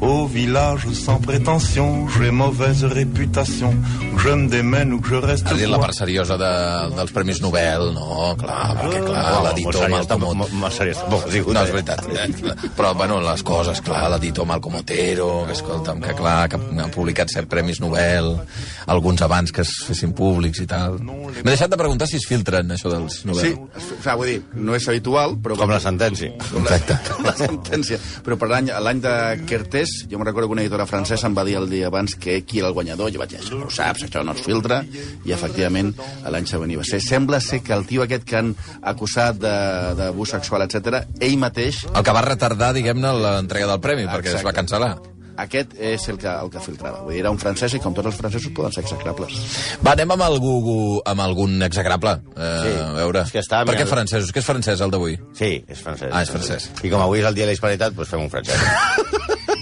Au village sans prétention, j'ai mauvaise réputation. Que je me démène ou que je reste Has dit la part seriosa de, dels Premis Nobel, no, clar, perquè clar, No, l'editor Malcom molt- seriós. Bon, dic, No, és veritat. Eh? Però, bueno, les coses, clar, l'editor Malcom Otero, que escolta'm, que clar, que ha publicat set Premis Nobel, alguns abans que es fessin públics i tal. M'he deixat de preguntar si es filtren, això dels Nobel. Sí, o sigui, vull dir, no és habitual, però... Com la sentència. Exacte. com la sentència. Però per l'any l'any de Kertés, jo me recordo que una editora francesa em va dir el dia abans que qui era el guanyador, jo vaig dir, no ho saps, això no es filtra, i efectivament l'any següent hi va ser. Sembla ser que el tio aquest que han acusat de- d'abús sexual, etc, ell mateix, El que va retardar, diguem-ne, l'entrega del premi, perquè es va Exacte. cancel·lar. aquest és el que, el que filtrava. Vull dir, era un francès i com tots els francesos poden ser execrables. Va, anem amb, algú, amb algun execrable. Eh, Sí, a veure. és que estava per què mirant- francesos? Què és francès, el d'avui? Sí, és francès. Ah, és francès. I com avui és el dia de la hispanitat, doncs fem un francès.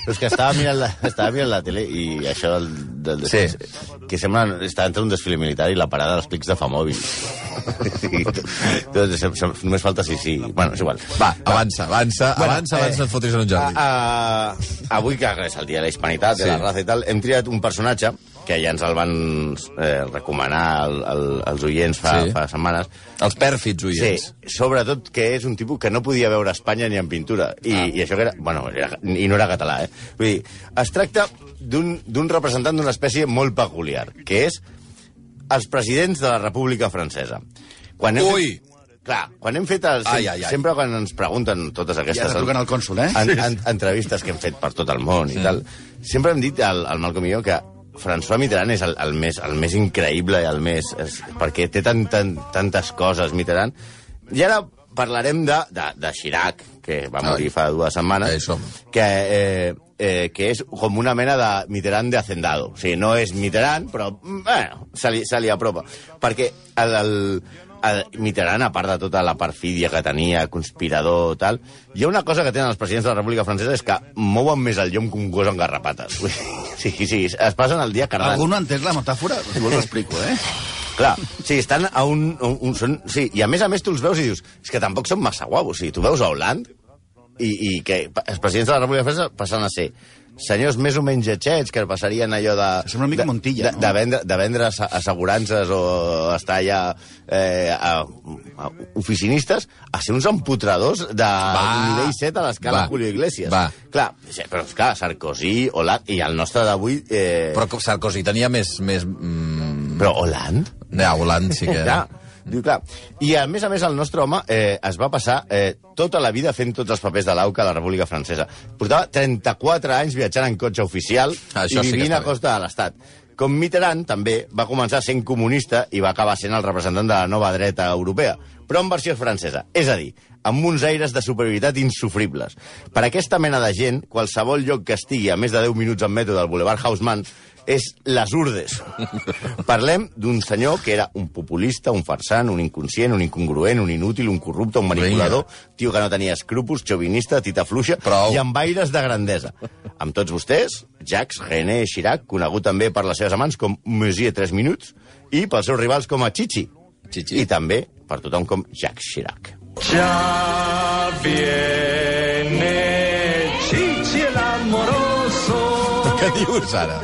Però és que estava mirant la, estava mirant la tele i això del, del desfile, Sí. que sembla està entre un desfile militar i la parada dels pics de Famòbil. sí, doncs, només falta sí, sí. Bueno, és igual. Va, avança, avança, Bueno, avança, abans eh, no et fotis en un Jordi. A, a, avui, que és el dia de la hispanitat, de Sí. la raza i tal, hem triat un personatge que ja ens el van eh, recomanar el, el, els oients fa, Sí. sí. fa setmanes. Els pèrfids oients. Sí, sobretot que és un tipus que no podia veure Espanya ni en pintura. I, ah. i això que era... Bueno, era, i no era català, eh? Vull dir, es tracta d'un representant d'una espècie molt peculiar, que és els presidents de la República Francesa. Quan hem Ui! Fet, clar, quan hem fet... El, Ai, ai, ai. Sempre quan ens pregunten totes Ja aquestes... trucant el cònsul, eh? En, en, entrevistes que hem fet per tot el món i tal, sempre hem dit al, al Malcolm i jo que François Mitterrand és el, el, més, el més increïble i el més... És, perquè té tan, tan, tantes coses, Mitterrand. I ara parlarem de, de, de Chirac, que va morir Ai. fa dues setmanes, Ahí som. que, eh, eh, que és com una mena de Mitterrand de Hacendado. O sigui, no és Mitterrand, però, mm, bueno, se li, se li apropa. Perquè el, el Mitterrand, a part de tota la perfídia que tenia, conspirador, tal, hi ha una cosa que tenen els presidents de la República Francesa és que mouen més el llom que un gos en garrapates. Sí, sí, es passen el dia cardant. Algú no ha entès la metàfora? Si vols l'explico, eh? Clar, sí, estan a un... un, un són, sí, I a més a més tu els veus i dius, és que tampoc són massa guapos. Sí, tu veus a Hollande i, i que els presidents de la República Francesa passen a ser senyors més o menys lletxets que passarien allò de... Sembla una mica de- Montilla, de, no? de, vendre, de vendre assegurances o estar allà eh, a, a oficinistes a ser uns empotradors de Va. nivell 7 a l'escala. Julio Iglesias. Va. Clar, però és clar, Sarkozy, Hollande i el nostre d'avui... Eh, Però Sarkozy tenia més... més mm, però Hollande? ja, Hollande sí que... Ja, diu, clar. I a més a més el nostre home eh, es va passar eh, tota la vida fent tots els papers de l'AUCA a la República Francesa. Portava 34 anys viatjant en cotxe oficial Això i sí vivint està a costa de l'Estat. Com Mitterrand també va començar sent comunista i va acabar sent el representant de la nova dreta europea, però en versió francesa. És a dir, amb uns aires de superioritat insufribles. Per aquesta mena de gent, qualsevol lloc que estigui a més de 10 minuts en metro del Boulevard Haussmann és les urdes. Parlem d'un senyor que era un populista, un farsant, un inconscient, un incongruent, un inútil, un corrupte, un manipulador, tio que no tenia escrúpols, xovinista, tita fluixa Prou. i amb aires de grandesa. Amb tots vostès, Jacques René Chirac, conegut també per les seves amants com Monsieur 3 Minuts i pels seus rivals com a Chichi. Chichi. I també per tothom com Jacques Chirac. Ya viene Què dius ara?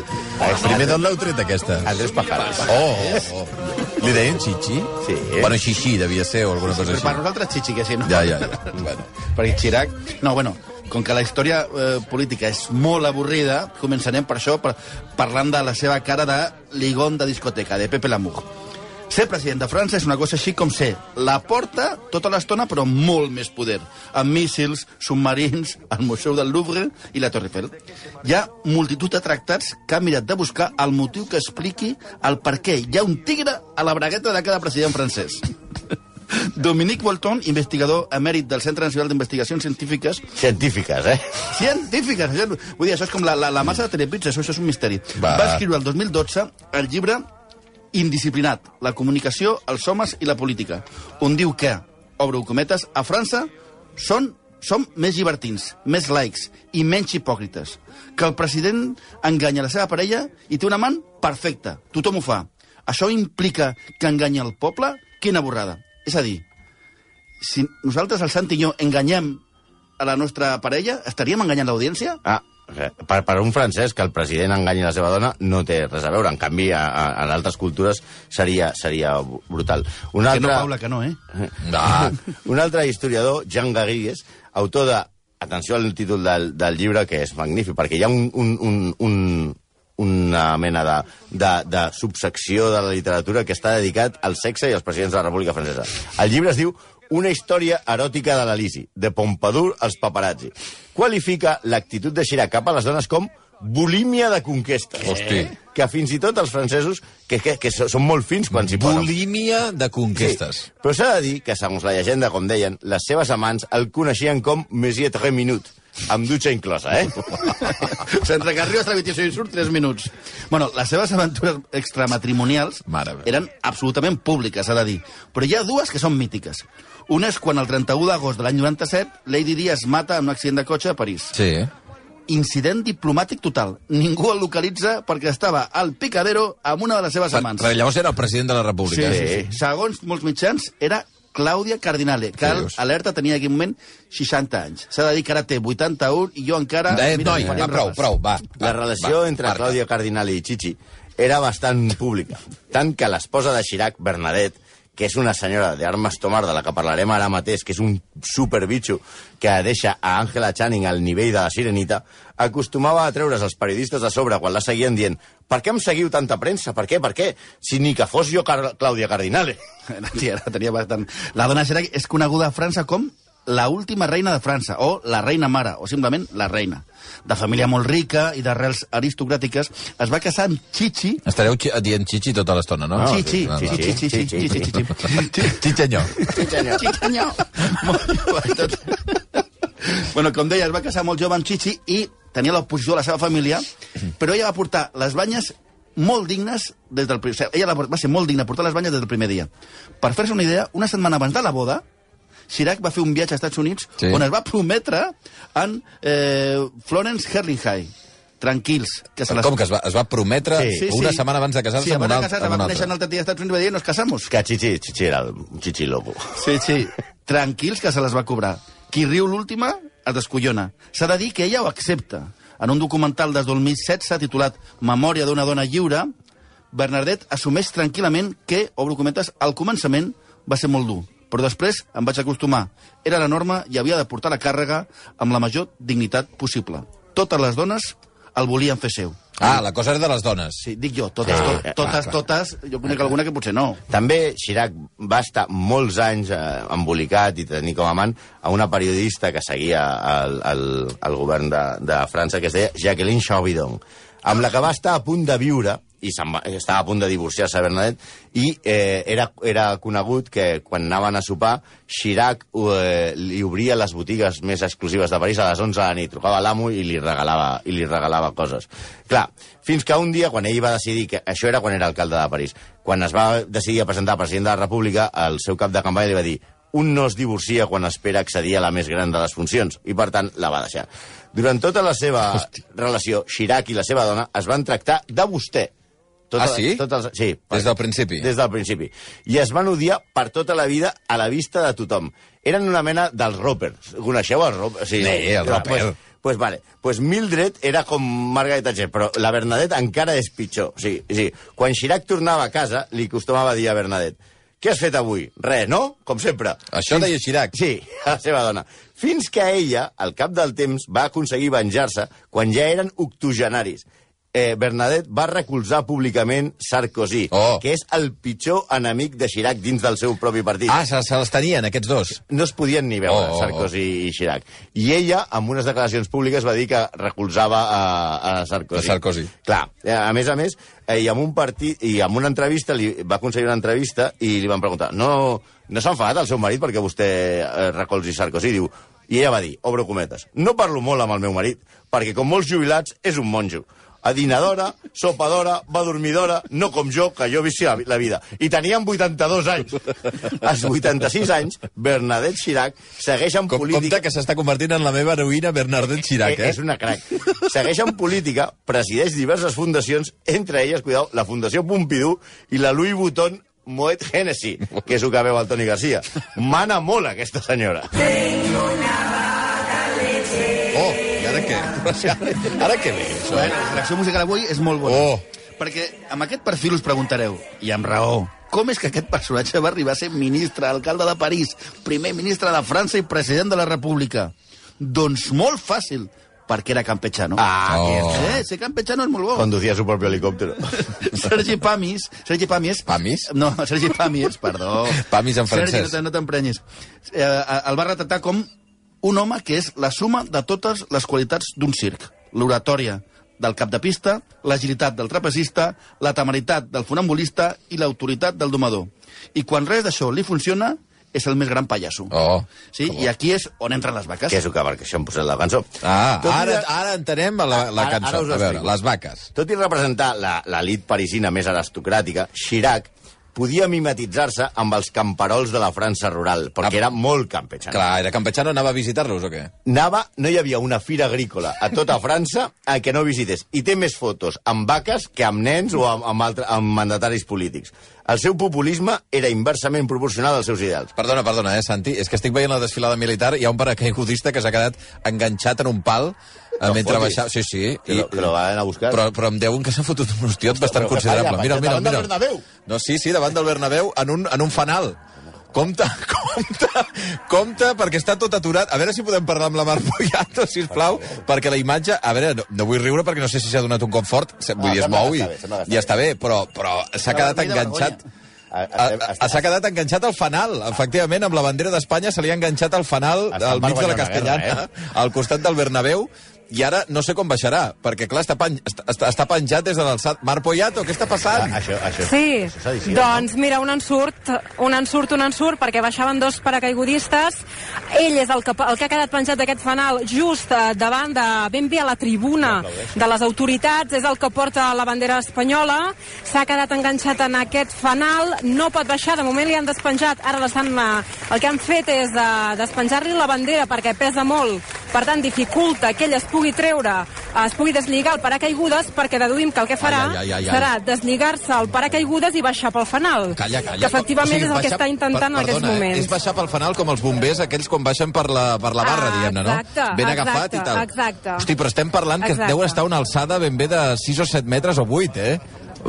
Primer d'on l'heu tret, aquesta? Andrés Pajares. Oh, oh, oh. Li deien xixi? Sí. Bueno, xixi devia ser o alguna cosa Però per així. nosaltres xixi, que sí, no? Ja, ja, ja. Bueno. Perquè Chirac... No, bueno, com que la història eh, política és molt avorrida, començarem per això, per, parlant de la seva cara de ligón de discoteca, de Pepe Lamour. Ser president de França és una cosa així com ser la porta tota l'estona, però amb molt més poder. Amb míssils, submarins, el Museu del Louvre i la Torre Eiffel. Hi ha multitud de tractats que han mirat de buscar el motiu que expliqui el per què hi ha un tigre a la bragueta de cada president francès. Dominique Bolton, investigador emèrit del Centre Nacional d'Investigacions Científiques, Científiques, eh? científiques, això, vull dir, això és com la, la, la massa de telepizza, això, això és un misteri. Va. Va escriure el 2012 el llibre Indisciplinat, la comunicació, els homes i la política, on diu que, obro cometes, a França són, som més llibertins, més laics i menys hipòcrites, que el president enganya la seva parella i té una amant perfecta, tothom ho fa. Això implica que enganya el poble? Quina borrada. És a dir, si nosaltres, el Sant i jo, enganyem a la nostra parella? Estaríem enganyant l'audiència? Ah, per, per un francès que el president enganyi la seva dona no té res a veure. En canvi, a, a, en altres cultures seria, seria brutal. Un Que no, altre, Paula, que no, eh? Ah, un altre historiador, Jean Garrigues, autor de... Atenció al títol del, del llibre, que és magnífic, perquè hi ha un, un, un, un, una mena de, de, de subsecció de la literatura que està dedicat al sexe i als presidents de la República Francesa. El llibre es diu Una història eròtica de l'Elisi, de Pompadour als paparazzi. Qualifica l'actitud de Chirac cap a les dones com bulímia de conquesta. Hosti. Que fins i tot els francesos, que, que, que són molt fins quan s'hi posen... bulímia de conquestes. Sí. Però s'ha de dir que, segons la llegenda, com deien, les seves amants el coneixien com Monsieur Tres Minutes, amb dutxa inclosa, eh? Sense que arriba a tramitació i surt 3 minuts. Bueno, les seves aventures extramatrimonials Mare meva. eren absolutament públiques, s'ha de dir. Però hi ha dues que són mítiques. Una és quan el 31 d'agost de l'any 97 Lady Di es mata en un accident de cotxe a París. Sí. Incident diplomàtic total. Ningú el localitza perquè estava al picadero amb una de les seves amants. però llavors era el president de la Sí, República. sí, sí. Segons molts mitjans, era Clàudia Cardinale, que el dius? alerta tenia en aquell moment 60 anys. S'ha de dir que ara té 81 i jo encara... Eh, mira, noi, va, un prou, prou, va. La relació va, entre marca. Clàudia Cardinali i Chichi era bastant pública. Tant que l'esposa de Chirac, Bernadette, que és una senyora d'armes tomar, de la que parlarem ara mateix, que és un superbitxo que deixa a Angela Channing al nivell de la sirenita, acostumava a treure's els periodistes de sobre quan la seguien dient per què em seguiu tanta premsa? Per què? Per què? Si ni que fos jo Car Clàudia Cardinale. Sí, ara tenia bastant... La dona Chirac és coneguda a França com la última reina de França, o la reina mare, o simplement la reina. De família molt rica i d'arrels aristocràtiques, es va casar amb Chichi... Estareu xi- dient xixi tota l'estona, no? Chichi. Chichi, Chichi, Chichi, Chichi, Chichi. Xitxanyó. Chichenyó. bueno, com deia, es va casar molt jove amb Chichi i tenia l'oposició de la seva família, però ella va portar les banyes molt dignes des del primer... Ella la, va ser molt digna portar les banyes des del primer dia. Per fer-se una idea, una setmana abans de la boda, Chirac va fer un viatge als Estats Units Sí. sí. on es va prometre en eh, Florence Herlinghey. Tranquils. Que se les... Com que es va, es va prometre Sí. una setmana abans de casar-se sí, amb un abans de casar-se, va un conèixer en altre. dia als Estats Units i va dir, nos casamos. Que Chichi, Chichi era el Chichi loco. Sí, sí. Tranquils que se les va cobrar. Qui riu l'última es descollona. S'ha de dir que ella ho accepta. En un documental des del 2016 titulat Memòria d'una dona lliure, Bernadette assumeix tranquil·lament que, obro comentes, al començament va ser molt dur, però després em vaig acostumar. Era la norma i havia de portar la càrrega amb la major dignitat possible. Totes les dones el volien fer seu. Ah, la cosa era de les dones. Sí, dic jo, totes, Sí, to, clar, totes, clar. totes, jo conec alguna que potser no. També Chirac va estar molts anys eh, embolicat i tenir com a amant a una periodista que seguia el, el, el govern de, de França, que es deia Jacqueline Chauvidon, amb la que va estar a punt de viure i va, estava a punt de divorciar-se Bernadette, i eh, era, era conegut que quan anaven a sopar, Chirac eh, li obria les botigues més exclusives de París a les 11 de la nit, trucava a l'amo i, li regalava, i li regalava coses. Clar, fins que un dia, quan ell va decidir, que això era quan era alcalde de París, quan es va decidir a presentar president de la República, el seu cap de campanya li va dir un no es divorcia quan espera accedir a la més gran de les funcions, i per tant la va deixar. Durant tota la seva relació, Chirac i la seva dona es van tractar de vostè. Ah, sí? Tot els, sí. Des del principi? Des del principi. I es van odiar per tota la vida a la vista de tothom. Eren una mena dels Roper. Coneixeu el Roper? Sí, Sí, el Roper. Pues, pues vale. Pues Mildred era com Margaret Thatcher, però la Bernadette encara és pitjor. Sí, sí. Quan Chirac tornava a casa, li costumava dir a Bernadette què has fet avui? Res, no? Com sempre. Això deia Chirac. Sí, la seva dona. Fins que ella, al cap del temps, va aconseguir venjar-se quan ja eren octogenaris. Eh, Bernadette va recolzar públicament Sarkozy, Oh. que és el pitjor enemic de Chirac dins del seu propi partit. Ah, se, se les tenien, aquests dos. No es podien ni veure, Oh, oh, oh. Sarkozy i Chirac. I ella, amb unes declaracions públiques, va dir que recolzava a, a Sarkozy. A Sarkozy. Clar, eh, a més a més, eh, i amb un partit, i amb una entrevista, li va aconseguir una entrevista i li van preguntar, no, no s'ha enfadat el seu marit perquè vostè eh, recolzi Sarkozy? Diu, i ella va dir, obro cometes, no parlo molt amb el meu marit, perquè com molts jubilats és un monjo. Adinadora, sopadora, va dormidora, no com jo, que jo vissi la, vida. I tenien 82 anys. Als 86 anys, Bernadette Chirac segueix en Com, política... compte que s'està convertint en la meva heroïna Bernardet Chirac, Eh, eh? És una crac. Segueix en política, presideix diverses fundacions, entre elles, cuidao, la Fundació Pompidou i la Louis Vuitton Moet Hennessy, que és el que veu el Toni Garcia. Mana molt, aquesta senyora. Tengo una què? Ara què ve, això? Bueno, la selecció musical avui és molt bona. Oh. Perquè amb aquest perfil us preguntareu, i amb raó, com és que aquest personatge va arribar a ser ministre, alcalde de París, primer ministre de França i president de la República? Doncs molt fàcil, perquè era campechano. Ah, Oh. Eh, ser campechano és molt bo. conducía su propio helicóptero. Sergi Pamis, Sergi Pamies... Pamis? No, Sergi Pamies, perdó. Pamis en Sergi, francès. no te- no t'emprenyis. Eh, el va retratar com un home que és la suma de totes les qualitats d'un circ. L'oratòria del cap de pista, l'agilitat del trapezista, la temeritat del funambulista i l'autoritat del domador. I quan res d'això li funciona, és el més gran pallasso. Oh. Sí? I aquí és on entren les vaques. que és el que, perquè això hem posat la cançó. Ah, Tot i ara, de- ara entenem la, la Ara- cançó. ara ho A veure, les vaques. Tot i representar la- l'elit parisina més aristocràtica, Chirac podia mimetitzar-se amb els camperols de la França rural, perquè Ah. era molt campechano. Clar, era campechano, anava a visitar-los o què? Anava, no hi havia una fira agrícola a tota França a que no visités. I té més fotos amb vaques que amb nens o amb, amb, altre, amb mandataris polítics. El seu populisme era inversament proporcional als seus ideals. Perdona, perdona, eh, Santi? És que estic veient la desfilada militar, hi ha un paracaigudista que s'ha quedat enganxat en un pal No mentre fotis. baixava... Sí, sí. Que lo- que lo van a buscar. Però, però em deuen que s'ha fotut un hostiot bastant però considerable. falla, Mira, mira, davant del mira. Bernabéu. No, sí, sí, davant del Bernabéu, en un, en un fanal. Compte, compte, compte, perquè està tot aturat. A veure si podem parlar amb la Mar Poyato, sisplau, perquè la imatge... A veure, no, no vull riure perquè no sé si s'ha donat un cop fort, vull Ah, dir, es mou i, i està bé, però, però s'ha quedat enganxat... S'ha quedat enganxat al fanal, efectivament, amb la bandera d'Espanya se li ha enganxat al fanal al mig de la una Castellana, guerra, al costat del Bernabéu, i ara no sé com baixarà, perquè clar, està, pen, està, està, penjat des de l'alçat. Mar Poyato, què està passant? Ah, això, això, Sí, això edició, doncs mira, un ensurt, un ensurt, un ensurt, perquè baixaven dos paracaigudistes. Ell és el que, el que ha quedat penjat d'aquest fanal just eh, davant de, ben bé a la tribuna de les autoritats, és el que porta la bandera espanyola, s'ha quedat enganxat en aquest fanal, no pot baixar, de moment li han despenjat, ara l'estan, el que han fet és eh, despenjar-li la bandera perquè pesa molt, per tant dificulta que ell es pugui treure, eh, es pugui deslligar el paracaigudes, perquè deduïm que el que farà Ai, ai, ai, ai, serà deslligar-se el paracaigudes i baixar pel fanal. Calla, calla. Que efectivament O sigui, és el que està intentant per- en aquests perdona, eh, moments. És baixar pel fanal com els bombers, aquells quan baixen per la, per la barra, Ah, diguem-ne, no? exacte, Ben exacte, agafat i tal. exacte. Hosti, però estem parlant que Exacte. deu estar una alçada ben bé de 6 o 7 metres o 8, eh?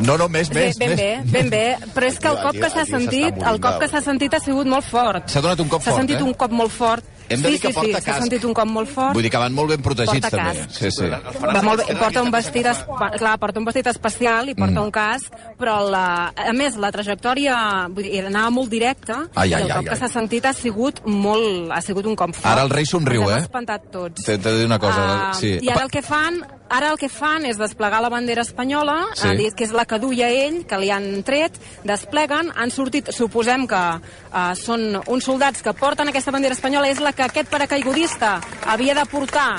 No, no, més, més, ben més. bé, ben bé. Però és que el cop que s'ha sentit, el cop que s'ha sentit ha sigut molt fort. S'ha donat un cop S'ha fort, sentit eh? un cop molt fort. Hem de sí, dir que sí, porta sí, s'ha casc. sentit un cop molt fort. Vull dir que van molt ben protegits, Porta també. casc. Sí, sí. Va molt bé, porta un vestit, es, clar, porta un vestit especial i porta Mm. un casc, però la, a més la trajectòria vull dir, anava molt directa Ai, i ai, el ai, cop que ai. s'ha sentit ha sigut molt, ha sigut un cop fort. Ara el rei somriu, Ens hem eh? espantat tots. T'he de dir una cosa. Ah, sí. I ara el que fan ara el que fan és desplegar la bandera espanyola, Sí. sí. que és la que duia ell, que li han tret, despleguen, han sortit, suposem que uh, són uns soldats que porten aquesta bandera espanyola, és la que aquest paracaigudista havia de portar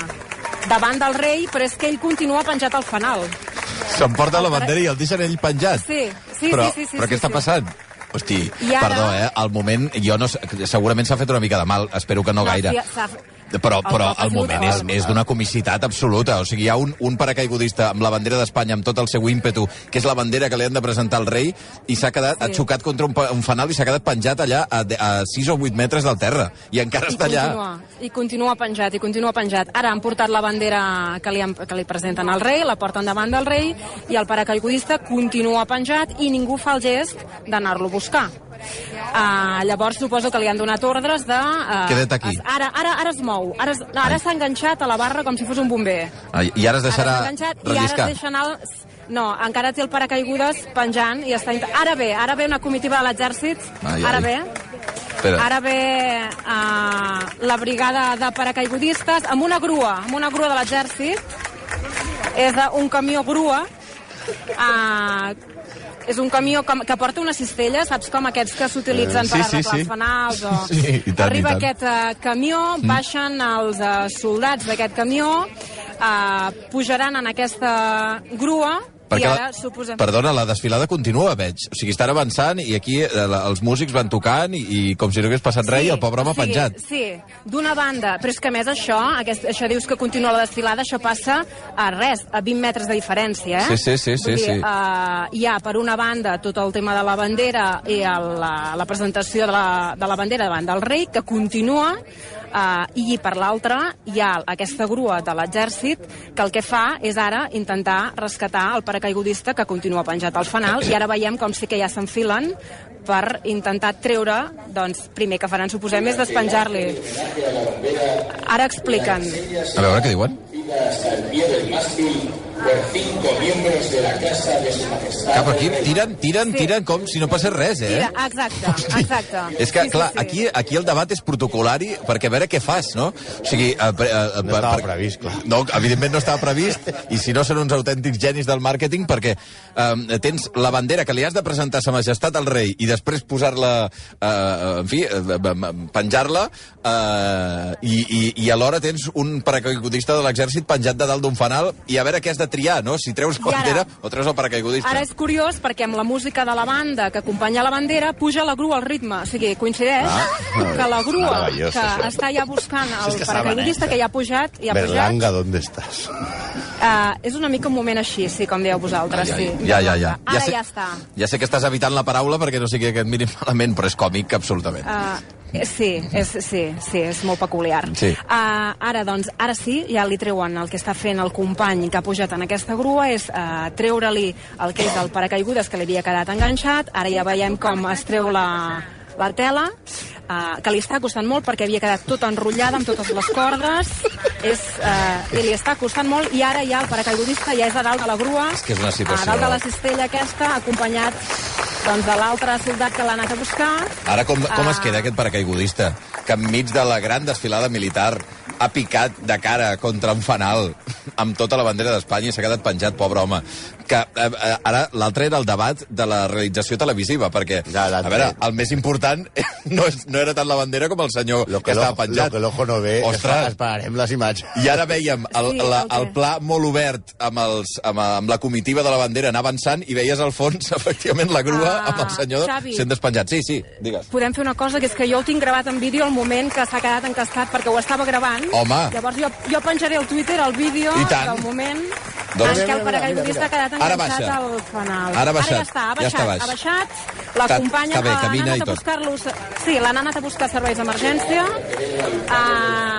davant del rei, però és que ell continua penjat al fanal. S'emporta la bandera i el deixen ell penjat. Sí, sí, però, sí, sí, sí, Però què sí, està sí. passant? Hosti, I ara- perdó, eh? Al moment, jo no segurament s'ha fet una mica de mal, espero que no, gaire. sí, Però, el però el moment és, és d'una comicitat absoluta. O sigui, hi ha un, un paracaigudista amb la bandera d'Espanya, amb tot el seu ímpetu, que és la bandera que li han de presentar al rei, i s'ha quedat, Sí. xocat contra un, un fanal i s'ha quedat penjat allà a, a 6 o 8 metres del terra. I encara I està allà. continua, I continua penjat, i continua penjat. Ara han portat la bandera que li, han, que li presenten al rei, la porten davant del rei, i el paracaigudista continua penjat i ningú fa el gest d'anar-lo a buscar. Uh, llavors suposo que li han donat ordres de... Uh, Queda't aquí. Es, ara, ara, ara es mou, ara, es, no, ara s'ha enganxat a la barra com si fos un bomber. Ai, I ara es Ara deixarà s'ha enganxat i ara es deixa anar... el- No, encara té el paracaigudes penjant i està... Ara ve, ara ve una comitiva de l'exèrcit, ara ai. ve, Espera. Ara ve uh, la brigada de paracaigudistes amb una grua, amb una grua de l'exèrcit. És un camió grua. Uh, és un camió com, que porta una cistella, saps com aquests que s'utilitzen per sí, sí, arreglar sí. els fanals? O... Sí, i tant, Arriba i tant. aquest uh, camió, baixen els uh, soldats d'aquest camió, uh, pujaran en aquesta grua i Perquè ara la, suposem... Perdona, la desfilada continua, veig. O sigui, estan avançant i aquí eh, la- els músics van tocant i, i com si no hagués passat res i el pobre home sí, penjat. Sí, d'una banda, però és que més això, aquest, això dius que continua la desfilada, això passa a res, a 20 metres de diferència, eh? Sí, sí, sí, sí, dir, sí. Uh, hi ha, per una banda, tot el tema de la bandera i el, la, la presentació de la, de la bandera davant del rei, que continua, Uh, I per l'altra hi ha aquesta grua de l'exèrcit que el que fa és ara intentar rescatar el paracaigudista que continua penjat al fanal i ara veiem com sí que ja s'enfilen per intentar treure, doncs, primer que faran, suposem, és despenjar-li. Ara expliquen. A veure què diuen. Cinco miembros de la Casa de Su Majestad. Cap aquí tiren, tiren, Sí. tiren com si no passés res, eh? Mira, exacte, exacte. És que, Sí, sí, clar, sí. aquí, aquí el debat és protocolari perquè a veure què fas, no? O sigui... Eh, eh, eh, No estava previst, clar. No, evidentment no estava previst, i si no són uns autèntics genis del màrqueting, perquè eh, tens la bandera que li has de presentar a sa majestat al rei i després posar-la, eh, en fi, eh, penjar-la, eh, i, i, i alhora tens un paracaigudista de l'exèrcit penjat de dalt d'un fanal, i a veure què has de triar, no? Si treus la I ara- bandera o treus el paracaigudista. Ara és curiós perquè amb la música de la banda que acompanya la bandera puja la grua al ritme. O sigui, coincideix Ah. que la grua Meravellós, que això. està ja buscant és el que paracaigudista saben, eh? que ja ha pujat, ja ha Berlanga, ¿dónde estás? pujat, uh, és una mica un moment així, sí, com dieu vosaltres. Ja, sí. ja, ja, ja. Ara sé, ja està. Ja sé que estàs evitant la paraula perquè no sigui que et mirin malament, però és còmic, absolutament. Uh, sí, és, sí, sí, és molt peculiar. Sí. Uh, ara, doncs, ara sí, ja li treuen el que està fent el company que ha pujat en aquesta grua, és uh, treure-li el que és el paracaigudes que li havia quedat enganxat. Ara ja veiem com es treu la, la tela, uh, que li està costant molt perquè havia quedat tot enrotllada amb totes les cordes, és, uh, i li està costant molt, i ara ja el paracaigudista ja és a dalt de la grua, És que és una situació- a dalt de la cistella aquesta, acompanyat doncs, de l'altre soldat que l'ha anat a buscar, Ara com, com Ah. es queda aquest paracaigudista? Que enmig de la gran desfilada militar ha picat de cara contra un fanal amb tota la bandera d'Espanya i s'ha quedat penjat, pobre home. Que eh, eh, ara l'altre era el debat de la realització televisiva, perquè, Ja, a veure, el més important no, és, no era tant la bandera com el senyor Lo que, que, estava penjat. lo que l'ojo no ve, Ostres, esperarem les imatges. i ara veiem el, Sí, la, el el pla molt obert amb, els, amb, amb la comitiva de la bandera anar avançant i veies al fons, efectivament, la grua Ah, amb el senyor Xavi. sent despenjat. Sí, sí, digues. podem fer una cosa, que és que jo el tinc gravat en vídeo al moment que s'ha quedat encastat perquè ho estava gravant. Home. Llavors jo, jo penjaré al Twitter el vídeo del moment Doncs- en què Mira, el mira, paracaigudista ha quedat Ara enganxat baixa. al fanal. Ara ha Ara baixat. ja està, ha Ja baixat. està baix. ha baixat. L'acompanya, l'han anat a tot. buscar-los... Sí, l'han anat a buscar serveis d'emergència. Uh,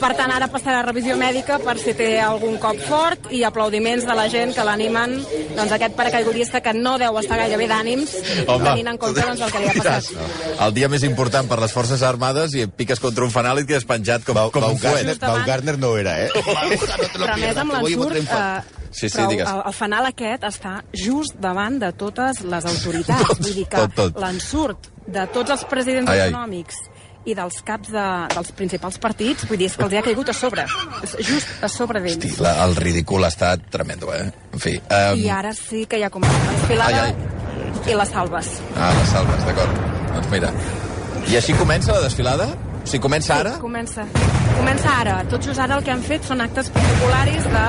per tant, ara passarà a revisió mèdica per si té algun cop fort i aplaudiments de la gent que l'animen doncs, aquest paracaigudista que no deu estar gaire bé d'ànims tenint en compte doncs, el que li ha passat. El dia més important per les Forces Armades i et piques contra un fanal i et quedes penjat com, com un fuet. Baumgartner, Baumgartner no era, eh? Però a més amb l'ensurt... Eh, Sí, sí, però digues. el, el fanal aquest està just davant de totes les autoritats. Tot, Vull dir que l'ensurt de tots els presidents Ai, ai. autonòmics i dels caps de, dels principals partits, vull dir, és que els hi ha caigut a sobre. Just a sobre d'ells. La, el ridícul ha estat tremendo, eh? En fi. Um, I ara sí que ja comença la desfilada Ai, i les salves. Ah, les salves, d'acord. Doncs mira. I així comença la desfilada? O sigui, comença ara? Comença. Comença ara. Tot just ara el que han fet són actes protocolaris de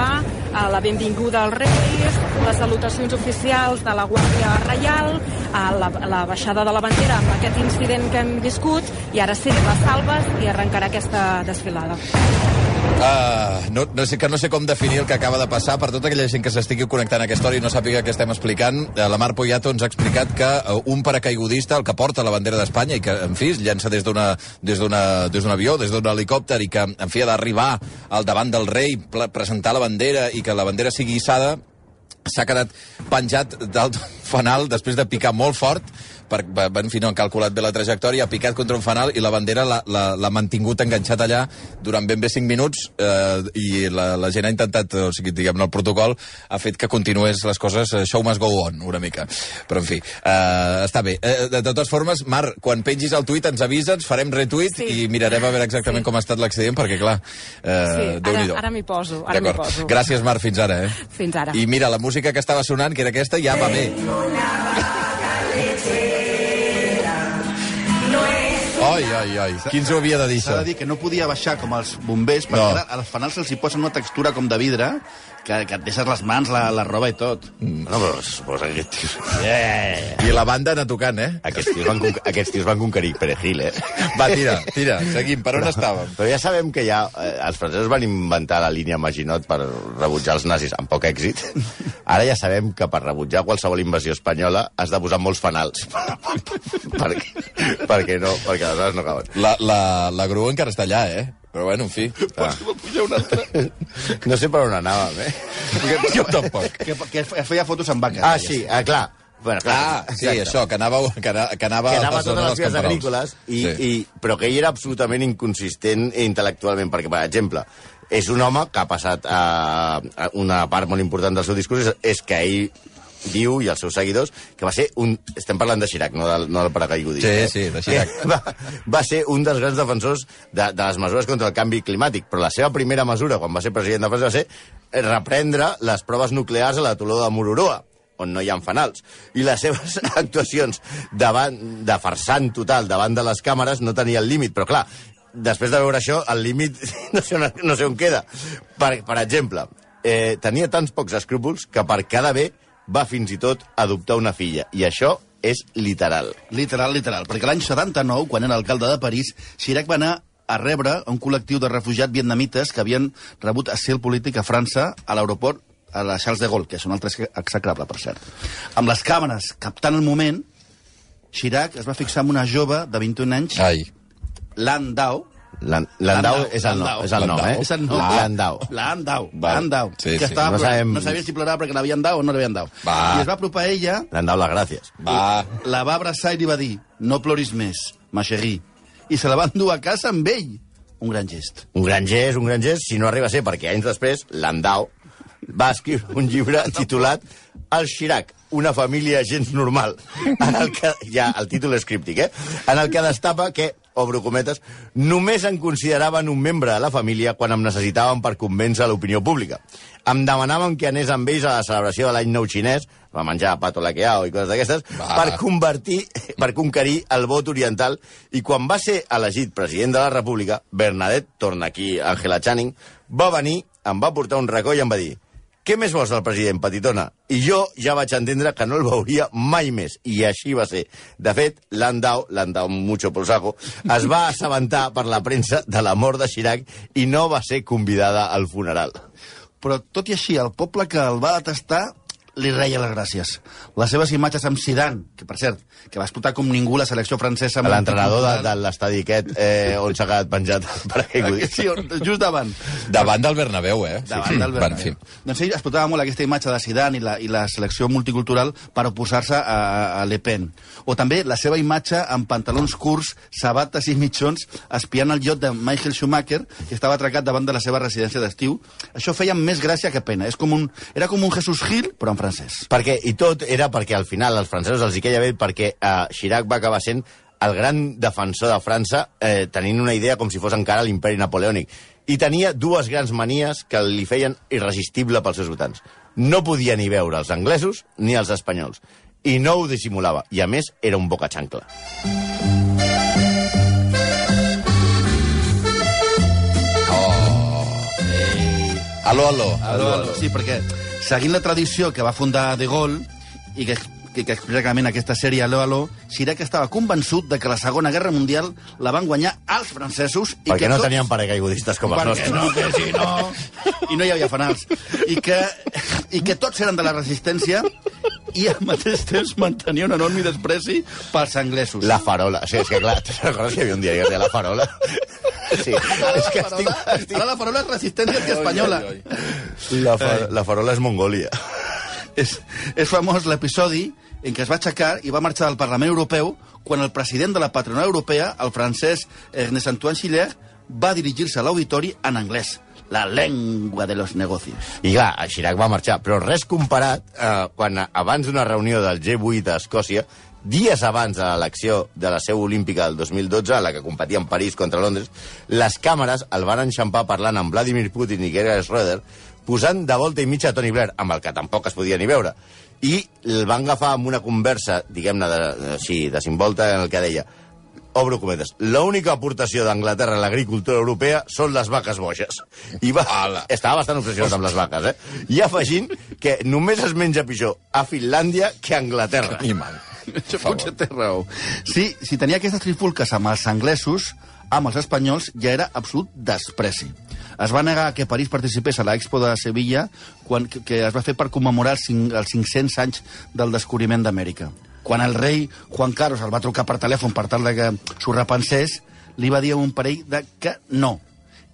eh, la benvinguda als Reis, les salutacions oficials de la Guàrdia Reial, eh, la, la baixada de la bandera amb aquest incident que hem viscut, i ara sí, les salves i arrencarà aquesta desfilada. Uh, no, no sé, que no sé com definir el que acaba de passar per tota aquella gent que s'estigui connectant a aquesta hora i no sàpiga què estem explicant. Uh, la Mar Poyato ens ha explicat que uh, un paracaigudista, el que porta la bandera d'Espanya i que, en fi, es llença des d'un avió, des d'un helicòpter i que, en fi, ha d'arribar al davant del rei, presentar la bandera i que la bandera sigui issada, s'ha quedat penjat dalt fanal després de picar molt fort per, va- en fi, no han calculat bé la trajectòria, ha picat contra un fanal i la bandera l'ha- mantingut enganxat allà durant ben bé 5 minuts eh, i la, la gent ha intentat, o sigui, diguem el protocol ha fet que continués les coses, eh, show must go on, una mica. Però, en fi, eh, està bé. Eh, de, de totes formes, Mar, quan pengis el tuit ens avises, farem retuit Sí. i mirarem a veure exactament Sí. com ha estat l'accident, perquè, clar, eh, Sí, ara- Déu-n'hi-do. ara m'hi poso, ara m'hi poso. Gràcies, Mar, fins ara, eh? Fins ara. I mira, la música que estava sonant, que era aquesta, ja va bé. Oi, oi, oi. Qui ens ho havia de dir, S'ha de dir que no podia baixar com els bombers, perquè No. no. ara als fanals se'ls hi posa una textura com de vidre que, que et deixes les mans, la, la roba i tot. No, però suposa que aquests tios... Yeah. I la banda anar tocant, eh? Aquests tios van, aquests tios van conquerir Perejil, eh? Va, tira, tira, seguim. Per on estàvem? Però ja sabem que ja eh, els francesos van inventar la línia Maginot per rebutjar els nazis amb poc èxit. Ara ja sabem que per rebutjar qualsevol invasió espanyola has de posar molts fanals. perquè, perquè no, perquè les coses no caben. La, la, la grua encara està allà, eh? Però bueno, en fi. Ah. Puja un altre. No sé per on anàvem, eh? Jo tampoc. que, que feia fotos amb vaques. Ah, sí, ah, clar. Bueno, clar, Ah, sí, això, que anava, que anava, que anava, que anava a totes les vies agrícoles, i, Sí. i, però que ell era absolutament inconsistent intel·lectualment, perquè, per exemple, és un home que ha passat a, a una part molt important del seu discurs, és, és que ell diu, i els seus seguidors, que va ser un... Estem parlant de Chirac, no del, no del paracaigudista. Sí, eh? sí, de Chirac. Que Va, va ser un dels grans defensors de, de les mesures contra el canvi climàtic, però la seva primera mesura, quan va ser president de França, va ser reprendre les proves nuclears a la Toló de Mororoa on no hi ha fanals. I les seves actuacions davant, de farsant total davant de les càmeres no tenia el límit, però clar, després de veure això, el límit no sé on, no sé on queda. Per, per exemple, eh, tenia tants pocs escrúpols que per cada bé va fins i tot adoptar una filla. I això és literal. Literal, literal. Perquè l'any 79, quan era alcalde de París, Chirac va anar a rebre un col·lectiu de refugiats vietnamites que havien rebut asil polític a França a l'aeroport a la Charles de Gaulle, que és un altre execrable, per cert. Amb les càmeres captant el moment, Chirac es va fixar en una jove de 21 anys, Ai, Landau, Lan- Landau és el nom, és el nom, eh? És el nom. Landau. Landau. Landau. Sí, que sí. estava No sabem- no sabia si plorar perquè l'havien dau o no l'havien dau. Va. I es va apropar a ella, Landau, les gràcies. va... la va abraçar i li va dir no ploris més, ma chérie. I se la van dur a casa amb ell. Un gran gest. Un gran gest, un gran gest, si no arriba a ser perquè anys després, Landau va escriure un llibre titulat El Chirac, una família gens normal, en el que, ja el títol és críptic, eh? en el que destapa que, obro cometes, només em consideraven un membre de la família quan em necessitaven per convèncer l'opinió pública. Em demanaven que anés amb ells a la celebració de l'any nou xinès, va menjar pato laqueao i coses d'aquestes, per convertir, per conquerir el vot oriental, i quan va ser elegit president de la República, Bernadette, torna aquí Angela Channing, va venir, em va portar un racó i em va dir què més vols del president, petitona? I jo ja vaig entendre que no el veuria mai més. I així va ser. De fet, Landau, Landau mucho por saco, es va assabentar per la premsa de la mort de Chirac i no va ser convidada al funeral. Però, tot i així, el poble que el va detestar li reia les gràcies. Les seves imatges amb Zidane, que per cert, que va explotar com ningú la selecció francesa... L'entrenador de, de l'estadi aquest eh, on s'ha quedat penjat per aquell Sí, just davant. Davant del Bernabéu, eh? Davant Sí. del Bueno, en Bernabéu. fi. Doncs ell explotava molt aquesta imatge de Zidane i la, i la selecció multicultural per oposar-se a, a Le Pen. O també la seva imatge amb pantalons curts, sabates i mitjons espiant el llot de Michael Schumacher, que estava atracat davant de la seva residència d'estiu. Això feia més gràcia que pena. És com un, era com un Jesús Gil, però en francès. Perquè, I tot era perquè al final als francesos els hi queia bé perquè eh, Chirac va acabar sent el gran defensor de França eh, tenint una idea com si fos encara l'imperi napoleònic. I tenia dues grans manies que li feien irresistible pels seus votants. No podia ni veure els anglesos ni els espanyols. I no ho dissimulava. I, a més, era un boca xancla. Aló, aló. Aló, aló. Sí, perquè seguint la tradició que va fundar De Gaulle i que, que, que explica clarament aquesta sèrie Aló, aló, Chirac estava convençut de que la Segona Guerra Mundial la van guanyar els francesos i perquè que no tots... tenien paracaigudistes com els nostres. no, que si no... I no hi havia fanals. I que, I que tots eren de la resistència i al mateix temps mantenia un enorme despreci pels anglesos. La farola. Sí, és que clar, te'n recordes que hi havia un diari que es deia La farola? Sí, és que estic... estic... Ara la farola és resistència antiespanyola. La, fa, la farola és Mongòlia. És, és famós l'episodi en què es va aixecar i va marxar del Parlament Europeu quan el president de la patronal europea, el francès Ernest Antoine Schiller, va dirigir-se a l'auditori en anglès, la llengua de los negocios. I clar, Chirac va marxar, però res comparat eh, quan abans d'una reunió del G8 a Escòcia, dies abans de l'elecció de la seu olímpica del 2012, a la que competia en París contra Londres, les càmeres el van enxampar parlant amb Vladimir Putin i Gerhard Schröder, posant de volta i mitja a Tony Blair, amb el que tampoc es podia ni veure. I el van agafar amb una conversa, diguem-ne, de- així, desimbolta, en el que deia obro cometes, l'única aportació d'Anglaterra a l'agricultura europea són les vaques boges. I va, estava bastant obsessionat amb les vaques, eh? I afegint que només es menja pitjor a Finlàndia que a Anglaterra. I mal. Això potser té raó. Sí, si tenia aquestes trifulques amb els anglesos, amb els espanyols ja era absolut despreci. Es va negar que París participés a l'Expo de Sevilla, quan, que, que es va fer per commemorar els, els 500 anys del descobriment d'Amèrica. quan el rei Juan Carlos el va trucar per telèfon per tal de que s'ho repensés, li va dir a un parell de que no,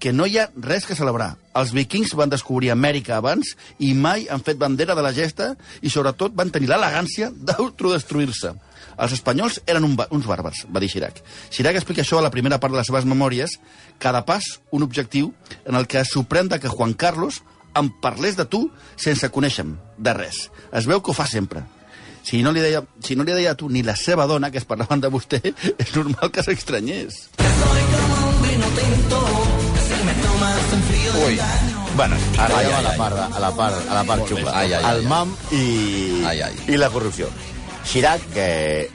que no hi ha res que celebrar. Els vikings van descobrir Amèrica abans i mai han fet bandera de la gesta i sobretot van tenir l'elegància d'autodestruir-se. Els espanyols eren un, uns bàrbars, va dir Chirac. Chirac explica això a la primera part de les seves memòries, cada pas un objectiu en el que es sorprèn que Juan Carlos em parlés de tu sense conèixer-me, de res. Es veu que ho fa sempre. Si no, li deia, si no li deia a tu ni la seva dona, que es parlaven de vostè, és normal que s'estranyés. Ui. Bueno, ara Ai, ja ai, a la part, a la part, a la part xunga. Ai, ai, el mam i, Ai, ai. i la corrupció. Chirac, que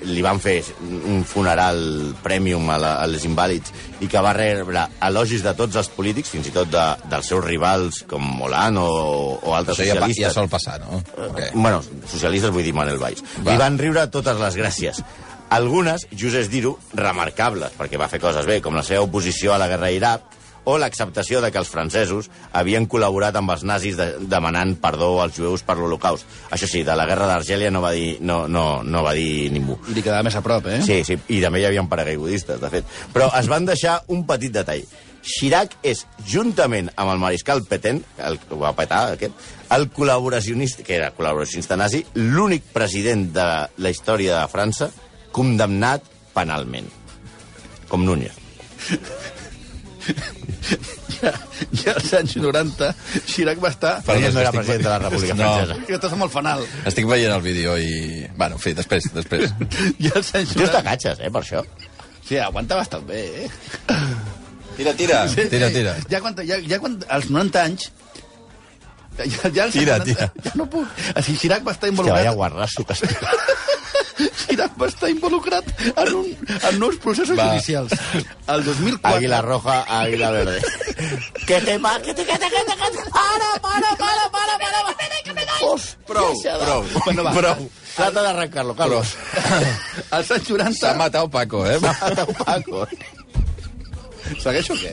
li van fer un funeral premium a, la, a les invàlids i que va rebre elogis de tots els polítics, fins i tot de, dels seus rivals com Hollande o, o altres Això ja, socialistes. ja sol passar, no? Okay. Bueno, socialistes vull dir Manel Valls. Va. Li van riure totes les gràcies. Algunes, just és dir-ho, remarcables, perquè va fer coses bé, com la seva oposició a la guerra a Iraq, o l'acceptació de que els francesos havien col·laborat amb els nazis de, demanant perdó als jueus per l'Holocaust. Això sí, de la guerra d'Argèlia no, va dir, no, no, no va dir ningú. I li quedava més a prop, eh? Sí, sí, i també hi havia paracaigudistes, de fet. Però es van deixar un petit detall. Chirac és, juntament amb el mariscal Petain, el que va petar, aquest, el col·laboracionista, que era col·laboracionista nazi, l'únic president de la història de França condemnat penalment. Com Núñez. Ja, ja als anys 90, Chirac va estar... És no era president de la República No. Francesa. Que estàs amb el fanal. Estic veient el vídeo i... Bueno, en fi, després, després. Ja als anys Tu 90... t'agatxes, eh, per això. Sí, aguanta bastant bé, eh? Tira, tira, tira, tira. Ja quan, ja, ja quan als 90 anys... Ja, ja Tira, 90, tira. Ja no puc. Sigui, Chirac va estar Que vaya involucrat... guarrasso que estic. Chirac va estar involucrat en, un, en nous processos Va. judicials. El 2004... Águila roja, águila verde. que te va, que te, que te, que te, que te... Para, para, para, para, para, para, que me doy. Prou, prou. Bueno, va. Prou. Trata de arrancarlo, Carlos. Als anys 90... S'ha matat Paco, eh? Mata Paco. Segueixo o què?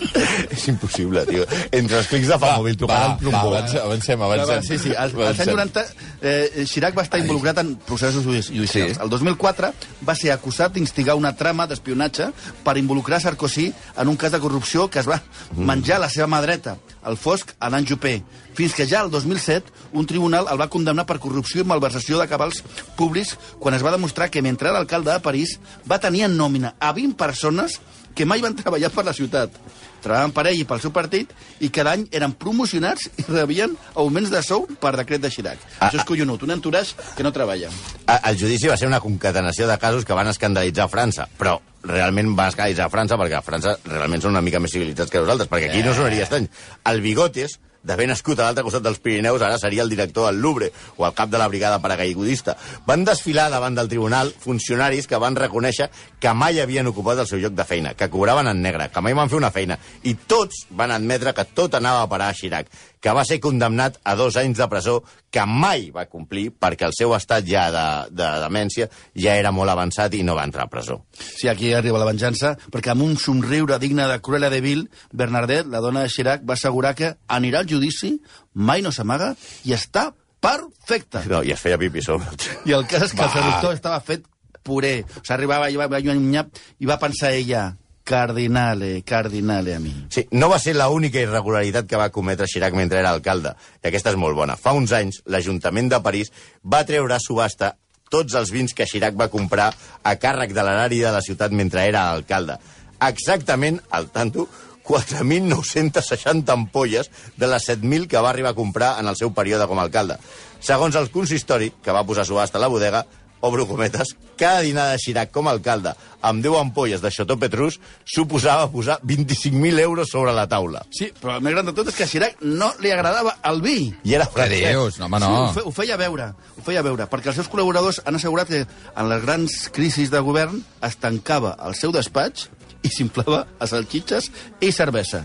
És impossible, tio. Entre els clics de fa mòbil tocant el va, trombó. avancem, avancem, avancem. Sí, sí, als, als anys 90 eh, Chirac va estar involucrat en processos judici- judicials. Sí. El 2004 va ser acusat d'instigar una trama d'espionatge per involucrar Sarkozy en un cas de corrupció que es va menjar la seva mà dreta, el fosc Alain Juppé, fins que ja el 2007 un tribunal el va condemnar per corrupció i malversació de cabals públics quan es va demostrar que mentre era alcalde de París va tenir en nòmina a 20 persones que mai van treballar per la ciutat. Treballaven per ell i pel seu partit i cada any eren promocionats i rebien augments de sou per decret de Chirac. Ah, Això és collonut, un entourage que no treballa. A- El judici va ser una concatenació de casos que van escandalitzar França, però realment van escandalitzar França perquè a França realment són una mica més civilitzats que nosaltres, perquè aquí no sonaria estrany. El Bigotes, d'haver nascut a l'altre costat dels Pirineus, ara seria el director del Louvre o el cap de la brigada paracaigudista. Van desfilar davant del tribunal funcionaris que van reconèixer que mai havien ocupat el seu lloc de feina, que cobraven en negre, que mai van fer una feina, i tots van admetre que tot anava a parar a Chirac, que va ser condemnat a dos anys de presó, que mai va complir perquè el seu estat ja de, de demència ja era molt avançat i no va entrar a presó. Sí, aquí arriba la venjança, perquè amb un somriure digne de Cruella de Vil, Bernadette, la dona de Chirac, va assegurar que anirà al judici, mai no s'amaga i està perfecta. No, I es feia pipi sobre. I el cas és que el Va. seductor estava fet puré. O sigui, arribava i va, va, va, i va pensar ella, cardinale, cardinale a mi. Sí, no va ser l'única irregularitat que va cometre Chirac mentre era alcalde, i aquesta és molt bona. Fa uns anys, l'Ajuntament de París va treure a subhasta tots els vins que Chirac va comprar a càrrec de l'erari de la ciutat mentre era alcalde. Exactament, al tanto, 4.960 ampolles de les 7.000 que va arribar a comprar en el seu període com a alcalde. Segons el consistori, que va posar a subhasta a la bodega, obro cometes, cada dinar de Chirac com a alcalde amb 10 ampolles de Chateau Petrus suposava posar 25.000 euros sobre la taula. Sí, però el més gran de tot és que a Chirac no li agradava el vi. I era francès. dius? No, home, Sí, ho, no. fe, ho feia veure, ho feia veure, perquè els seus col·laboradors han assegurat que en les grans crisis de govern es tancava el seu despatx i s'inflava a salxitxes i cervesa.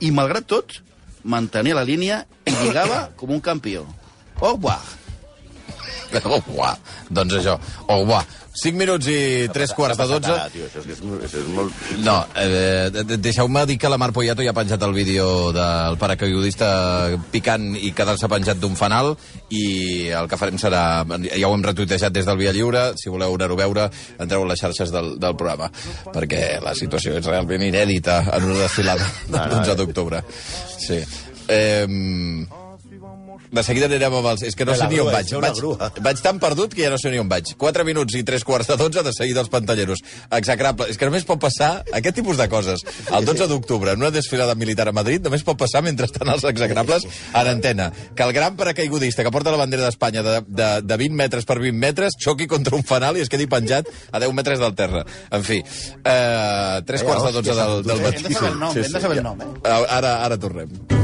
I, malgrat tot, mantenia la línia i lligava com un campió. Au revoir. Au revoir. Doncs això, au revoir. 5 minuts i 3 quarts de 12. Ara, tio, això, és, que és, això és molt... No, eh, de- de- deixeu-me dir que la Mar Poyato ja ha penjat el vídeo del paracaigudista picant i quedar-se penjat d'un fanal i el que farem serà... Ja ho hem retuitejat des del Via Lliure, si voleu anar-ho veure, entreu a les xarxes del, del programa, perquè la situació és realment inèdita en una desfilada del 11 d'octubre. Sí. Eh, de seguida anirem amb els... És que no sé ni on vaig. Vaig, vaig tan perdut que ja no sé ni on vaig. 4 minuts i 3 quarts de 12 de seguida els pantalleros. Execrable. És que només pot passar aquest tipus de coses. El 12 d'octubre, en una desfilada militar a Madrid, només pot passar mentre estan els execrables en antena. Que el gran paracaigudista que porta la bandera d'Espanya de, de, de 20 metres per 20 metres xoqui contra un fanal i es quedi penjat a 10 metres del terra. En fi, eh, 3 quarts de 12 del, del matí. Hem de saber el nom, hem de saber el nom, eh? Ara, ara tornem.